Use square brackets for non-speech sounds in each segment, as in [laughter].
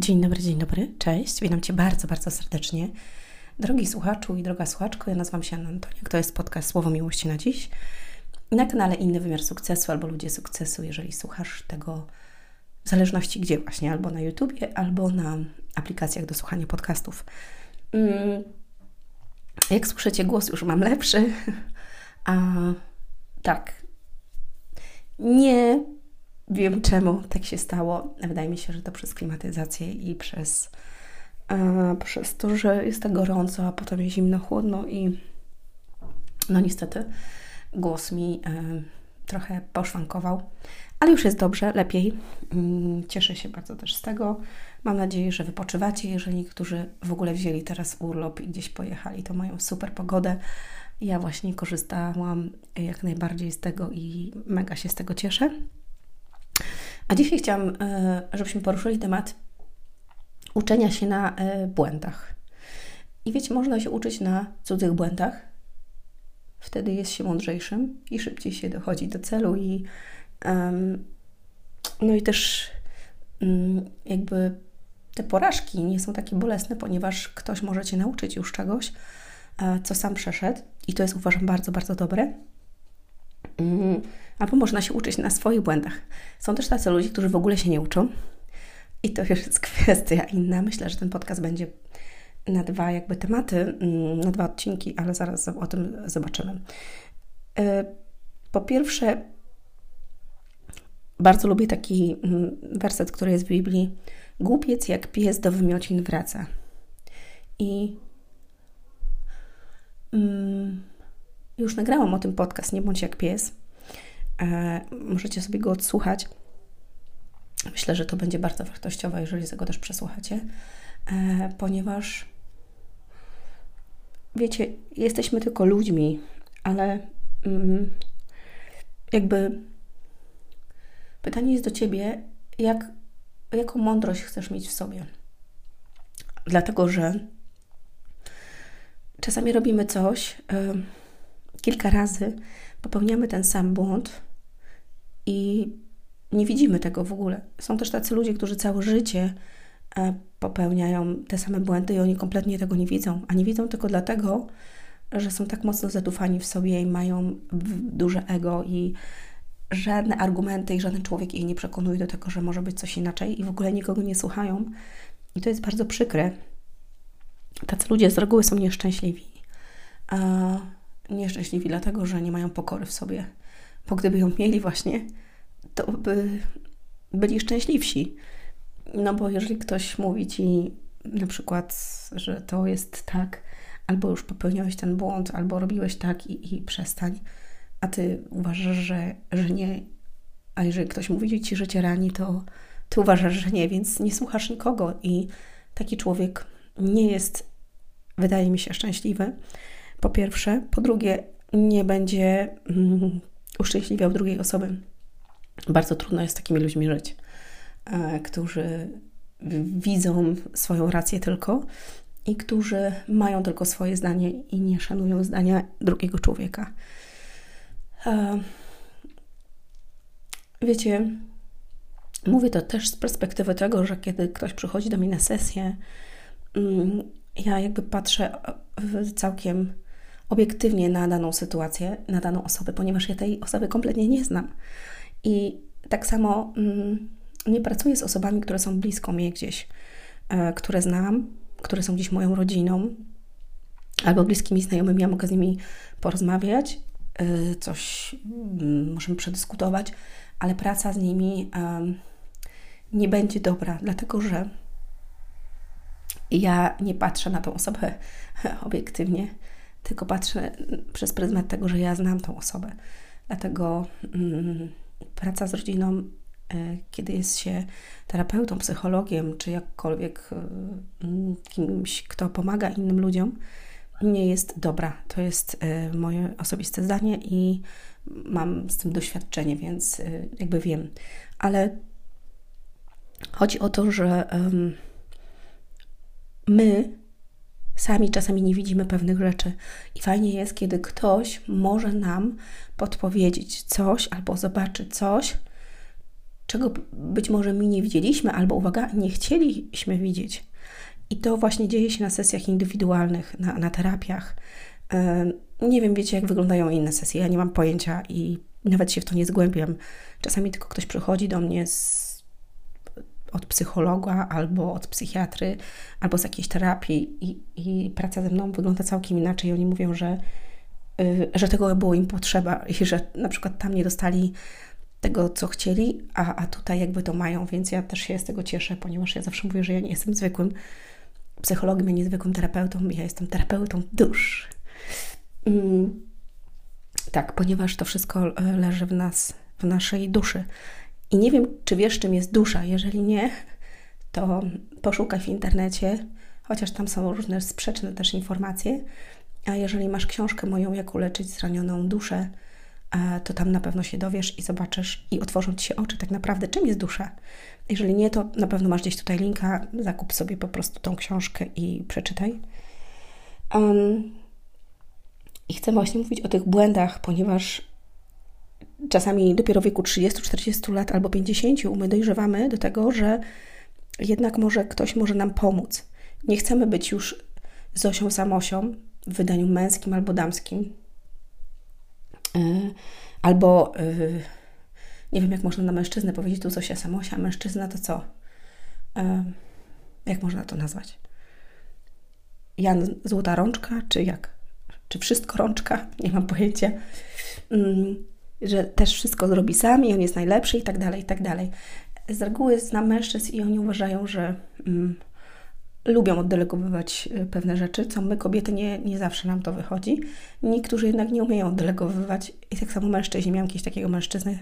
Dzień dobry, dzień dobry, cześć. Witam Cię bardzo, bardzo serdecznie. Drogi słuchaczu i droga słuchaczko, ja nazywam się Anna Antoniak. To jest podcast Słowo Miłości na dziś. Na kanale Inny Wymiar Sukcesu albo Ludzie Sukcesu, jeżeli słuchasz tego w zależności gdzie właśnie, albo na YouTubie, albo na aplikacjach do słuchania podcastów. Mm, jak słyszycie, głos już mam lepszy. [laughs] A tak, nie Wiem czemu tak się stało. Wydaje mi się, że to przez klimatyzację i przez, e, przez to, że jest tak gorąco, a potem jest zimno, chłodno i no niestety głos mi e, trochę poszwankował. Ale już jest dobrze, lepiej. Mm, cieszę się bardzo też z tego. Mam nadzieję, że wypoczywacie. Jeżeli niektórzy w ogóle wzięli teraz urlop i gdzieś pojechali, to mają super pogodę. Ja właśnie korzystałam jak najbardziej z tego i mega się z tego cieszę. A dzisiaj chciałam, e, żebyśmy poruszyli temat uczenia się na e, błędach. I wiecie, można się uczyć na cudzych błędach. Wtedy jest się mądrzejszym i szybciej się dochodzi do celu i um, no i też um, jakby te porażki nie są takie bolesne, ponieważ ktoś może Cię nauczyć już czegoś, e, co sam przeszedł i to jest uważam bardzo, bardzo dobre. Um, albo można się uczyć na swoich błędach. Są też tacy ludzie, którzy w ogóle się nie uczą i to już jest [laughs] kwestia inna. Myślę, że ten podcast będzie na dwa jakby tematy, mm, na dwa odcinki, ale zaraz o tym zobaczymy. E, po pierwsze, bardzo lubię taki mm, werset, który jest w Biblii. Głupiec jak pies do wymiocin wraca. I mm, już nagrałam o tym podcast, nie bądź jak pies. E, możecie sobie go odsłuchać. Myślę, że to będzie bardzo wartościowe, jeżeli go też przesłuchacie, e, ponieważ wiecie, jesteśmy tylko ludźmi, ale mm, jakby pytanie jest do ciebie, jak, jaką mądrość chcesz mieć w sobie. Dlatego, że czasami robimy coś y, kilka razy, popełniamy ten sam błąd i nie widzimy tego w ogóle. Są też tacy ludzie, którzy całe życie e, popełniają te same błędy i oni kompletnie tego nie widzą, a nie widzą tylko dlatego, że są tak mocno zadufani w sobie i mają duże ego i żadne argumenty i żaden człowiek ich nie przekonuje do tego, że może być coś inaczej i w ogóle nikogo nie słuchają. I to jest bardzo przykre. Tacy ludzie z reguły są nieszczęśliwi. A nieszczęśliwi dlatego, że nie mają pokory w sobie bo gdyby ją mieli właśnie, to by byli szczęśliwsi. No bo jeżeli ktoś mówi ci na przykład, że to jest tak, albo już popełniłeś ten błąd, albo robiłeś tak i, i przestań, a ty uważasz, że, że nie, a jeżeli ktoś mówi ci, że cię rani, to ty uważasz, że nie, więc nie słuchasz nikogo i taki człowiek nie jest, wydaje mi się, szczęśliwy. Po pierwsze. Po drugie, nie będzie mm, uszczęśliwiał drugiej osoby. Bardzo trudno jest z takimi ludźmi żyć, e, którzy widzą swoją rację tylko i którzy mają tylko swoje zdanie i nie szanują zdania drugiego człowieka. E, wiecie, mówię to też z perspektywy tego, że kiedy ktoś przychodzi do mnie na sesję, mm, ja jakby patrzę całkiem obiektywnie na daną sytuację, na daną osobę, ponieważ ja tej osoby kompletnie nie znam. I tak samo mm, nie pracuję z osobami, które są blisko mnie gdzieś, e, które znam, które są gdzieś moją rodziną albo bliskimi znajomymi. Ja mogę z nimi porozmawiać, e, coś mm, możemy przedyskutować, ale praca z nimi nie będzie dobra, dlatego że ja nie patrzę na tą osobę [laughs] obiektywnie, tylko patrzę przez pryzmat tego, że ja znam tą osobę. Dlatego mm, praca z rodziną, y, kiedy jest się terapeutą, psychologiem, czy jakkolwiek y, kimś, kto pomaga innym ludziom, nie jest dobra. To jest y, moje osobiste zdanie i mam z tym doświadczenie, więc jakby wiem. Ale chodzi o to, że my Sami czasami nie widzimy pewnych rzeczy i fajnie jest, kiedy ktoś może nam podpowiedzieć coś albo zobaczy coś, czego być może my nie widzieliśmy, albo uwaga, nie chcieliśmy widzieć. I to właśnie dzieje się na sesjach indywidualnych, na, na terapiach. Nie wiem, wiecie, jak wyglądają inne sesje. Ja nie mam pojęcia i nawet się w to nie zgłębiam. Czasami tylko ktoś przychodzi do mnie z, od psychologa albo od psychiatry, albo z jakiejś terapii i, i praca ze mną wygląda całkiem inaczej. Oni mówią, że, y, że tego było im potrzeba i że na przykład tam nie dostali tego, co chcieli, a, a tutaj jakby to mają, więc ja też się z tego cieszę, ponieważ ja zawsze mówię, że ja nie jestem zwykłym psychologiem, ja nie zwykłym terapeutą, ja jestem terapeutą dusz. Mm, tak, ponieważ to wszystko e, leży w nas, w naszej duszy. I nie wiem, czy wiesz, czym jest dusza. Jeżeli nie, to poszukaj w internecie, chociaż tam są różne sprzeczne też informacje. A jeżeli masz książkę moją, jak uleczyć zranioną duszę, e, to tam na pewno się dowiesz i zobaczysz i otworzą Ci się oczy tak naprawdę, czym jest dusza. Jeżeli nie, to na pewno masz gdzieś tutaj linka, zakup sobie po prostu tą książkę i przeczytaj. Um, I chcę właśnie mówić o tych błędach, ponieważ czasami dopiero w wieku 30-40 lat albo 50 my dojrzewamy do tego, że jednak może ktoś może nam pomóc. Nie chcemy być już Zosią Samosią w wydaniu męskim albo damskim. E, albo e, nie wiem, jak można na mężczyznę powiedzieć tu Zosia Samosia, a mężczyzna to co? E, jak można to nazwać? Jan Złota Rączka, czy jak? Czy wszystko rączka? Nie mam pojęcia. Że też wszystko zrobi sam i on jest najlepszy i tak dalej, i tak dalej. Z reguły znam mężczyzn i oni uważają, że mm, lubią oddelegowywać y, pewne rzeczy, co my kobiety nie, nie zawsze nam to wychodzi. Niektórzy jednak nie umieją oddelegowywać i tak samo mężczyźni. Miałam jakiegoś takiego mężczyznę,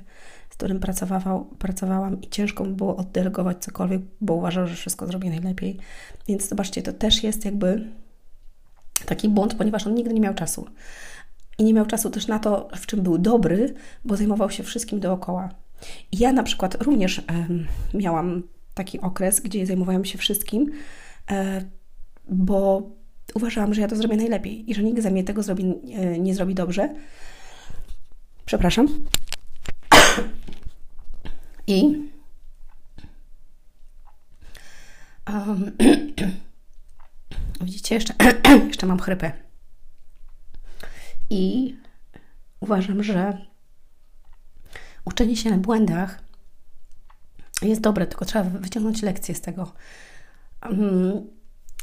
z którym pracował, pracowałam i ciężko mi było oddelegować cokolwiek, bo uważał, że wszystko zrobi najlepiej. Więc zobaczcie, to też jest jakby taki błąd, ponieważ on nigdy nie miał czasu i nie miał czasu też na to, w czym był dobry, bo zajmował się wszystkim dookoła. I ja na przykład również miałam taki okres, gdzie zajmowałam się wszystkim, e, bo uważałam, że ja to zrobię najlepiej i że nikt za mnie tego zrobi, e, nie zrobi dobrze. Przepraszam. [coughs] I um, [coughs] widzicie, jeszcze, [coughs] jeszcze mam chrypę. I uważam, że uczenie się na błędach jest dobre, tylko trzeba wyciągnąć lekcje z tego. Mm,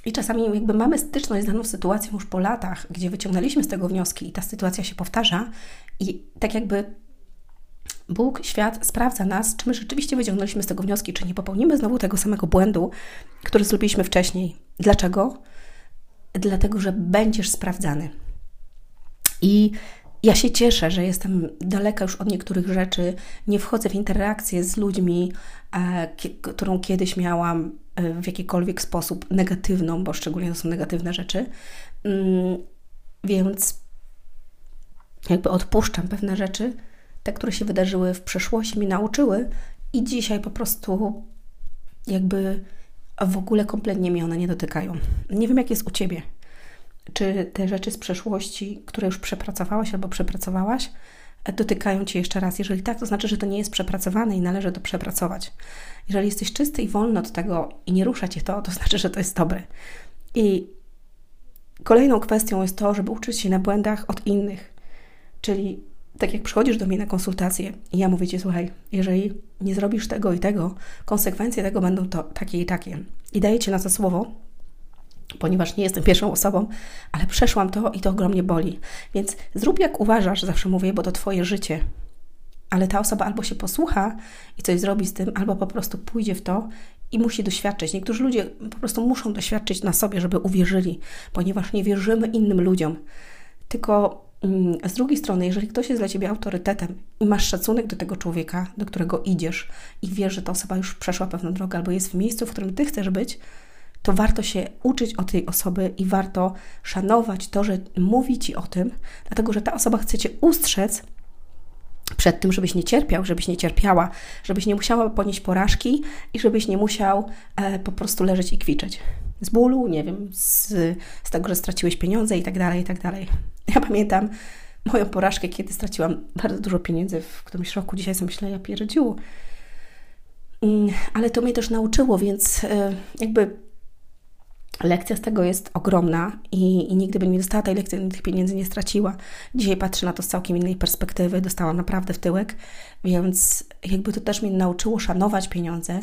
I czasami jakby mamy styczność z daną sytuacją już po latach, gdzie wyciągnęliśmy z tego wnioski i ta sytuacja się powtarza i tak jakby Bóg, świat sprawdza nas, czy my rzeczywiście wyciągnęliśmy z tego wnioski, czy nie popełnimy znowu tego samego błędu, który zrobiliśmy wcześniej. Dlaczego? Dlatego, że będziesz sprawdzany. I ja się cieszę, że jestem daleka już od niektórych rzeczy, nie wchodzę w interakcję z ludźmi, e, którą kiedyś miałam e, w jakikolwiek sposób negatywną, bo szczególnie to są negatywne rzeczy. Mm, więc jakby odpuszczam pewne rzeczy, te, które się wydarzyły w przeszłości, mi nauczyły i dzisiaj po prostu jakby w ogóle kompletnie mnie one nie dotykają. Nie wiem, jak jest u Ciebie. Czy te rzeczy z przeszłości, które już przepracowałaś albo przepracowałaś, dotykają Cię jeszcze raz? Jeżeli tak, to znaczy, że to nie jest przepracowane i należy to przepracować. Jeżeli jesteś czysty i wolny od tego i nie rusza Cię to, to znaczy, że to jest dobre. I kolejną kwestią jest to, żeby uczyć się na błędach od innych. Czyli tak jak przychodzisz do mnie na konsultację i ja mówię Ci, słuchaj, jeżeli nie zrobisz tego i tego, konsekwencje tego będą to takie i takie. I daję Ci na to słowo, ponieważ nie jestem pierwszą osobą, ale przeszłam to i to ogromnie boli. Więc zrób jak uważasz, zawsze mówię, bo to Twoje życie. Ale ta osoba albo się posłucha i coś zrobi z tym, albo po prostu pójdzie w to i musi doświadczyć. Niektórzy ludzie po prostu muszą doświadczyć na sobie, żeby uwierzyli, ponieważ nie wierzymy innym ludziom. Tylko mm, z drugiej strony, jeżeli ktoś jest dla ciebie autorytetem i masz szacunek do tego człowieka, do którego idziesz i wiesz, że ta osoba już przeszła pewną drogę albo jest w miejscu, w którym ty chcesz być, to warto się uczyć o tej osoby i warto szanować to, że mówi ci o tym, dlatego że ta osoba chce cię ustrzec przed tym, żebyś nie cierpiał, żebyś nie cierpiała, żebyś nie musiała ponieść porażki i żebyś nie musiał e, po prostu leżeć i kwiczeć. Z bólu, nie wiem, z, z tego, że straciłeś pieniądze i tak dalej, i tak dalej. Ja pamiętam moją porażkę, kiedy straciłam bardzo dużo pieniędzy w którymś roku. Dzisiaj sobie myślę, ja pierdziu. Mm, ale to mnie też nauczyło, więc e, jakby lekcja z tego jest ogromna i, i nigdy bym nie dostała tej lekcji, tych pieniędzy nie straciła. Dzisiaj patrzę na to z całkiem innej perspektywy, dostałam naprawdę w tyłek, więc jakby to też mnie nauczyło szanować pieniądze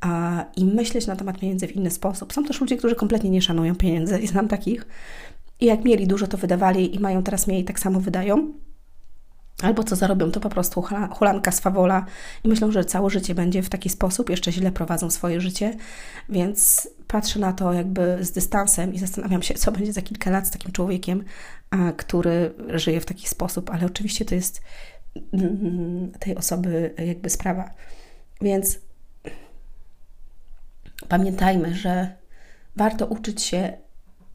a, i myśleć na temat pieniędzy w inny sposób. Są też ludzie, którzy kompletnie nie szanują pieniędzy i znam takich. I jak mieli dużo, to wydawali i mają teraz mniej, tak samo wydają. Albo co zarobią, to po prostu hulanka swawola i myślą, że całe życie będzie w taki sposób, jeszcze źle prowadzą swoje życie, więc patrzę na to jakby z dystansem i zastanawiam się, co będzie za kilka lat z takim człowiekiem, który żyje w taki sposób, ale oczywiście to jest mm, tej osoby jakby sprawa. Więc pamiętajmy, że warto uczyć się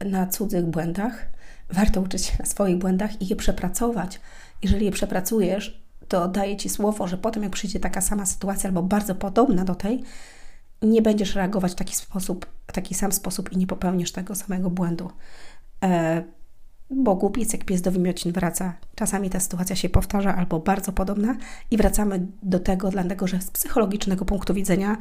na cudzych błędach, warto uczyć się na swoich błędach i je przepracować. Jeżeli je przepracujesz, to daję Ci słowo, że potem jak przyjdzie taka sama sytuacja albo bardzo podobna do tej, nie będziesz reagować w taki sposób, w taki sam sposób i nie popełnisz tego samego błędu. E, bo głupiec jak pies do wymiocin wraca. Czasami ta sytuacja się powtarza albo bardzo podobna i wracamy do tego, dlatego że z psychologicznego punktu widzenia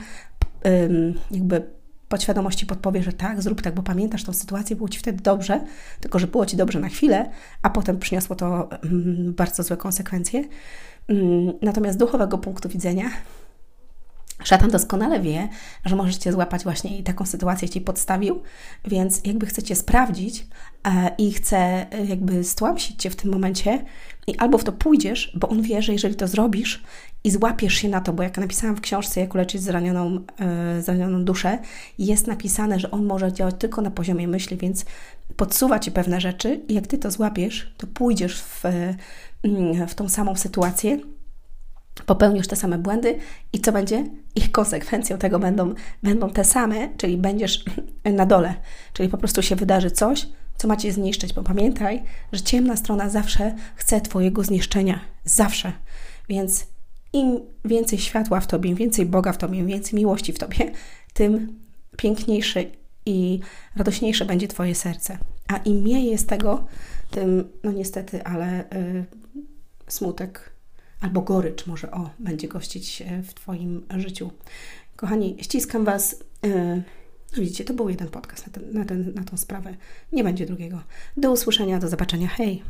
jakby podświadomości podpowie, że tak, zrób tak, bo pamiętasz tą sytuację, było Ci wtedy dobrze, tylko że było Ci dobrze na chwilę, a potem przyniosło to bardzo złe konsekwencje. Natomiast z duchowego punktu widzenia Szatan doskonale wie, że możesz Cię złapać właśnie i taką sytuację Ci podstawił, więc jakby chcecie sprawdzić e, i chce e, jakby stłamsić Cię w tym momencie i albo w to pójdziesz, bo on wie, że jeżeli to zrobisz i złapiesz się na to, bo jak napisałam w książce Jak uleczyć zranioną, e, zranioną duszę, jest napisane, że on może działać tylko na poziomie myśli, więc podsuwa Ci pewne rzeczy i jak Ty to złapiesz, to pójdziesz w, w tą samą sytuację popełnisz te same błędy i co będzie? Ich konsekwencją tego będą, będą te same, czyli będziesz na dole, czyli po prostu się wydarzy coś, co macie zniszczyć, bo pamiętaj, że ciemna strona zawsze chce Twojego zniszczenia, zawsze. Więc im więcej światła w Tobie, im więcej Boga w Tobie, im więcej miłości w Tobie, tym piękniejszy i radośniejsze będzie Twoje serce. A im mniej jest tego, tym, no niestety, ale yy, smutek albo gorycz może o, będzie gościć e, w Twoim życiu. Kochani, ściskam Was. E, no widzicie, to był jeden podcast na, ten, na, ten, na tą sprawę. Nie będzie drugiego. Do usłyszenia, do zobaczenia. Hej!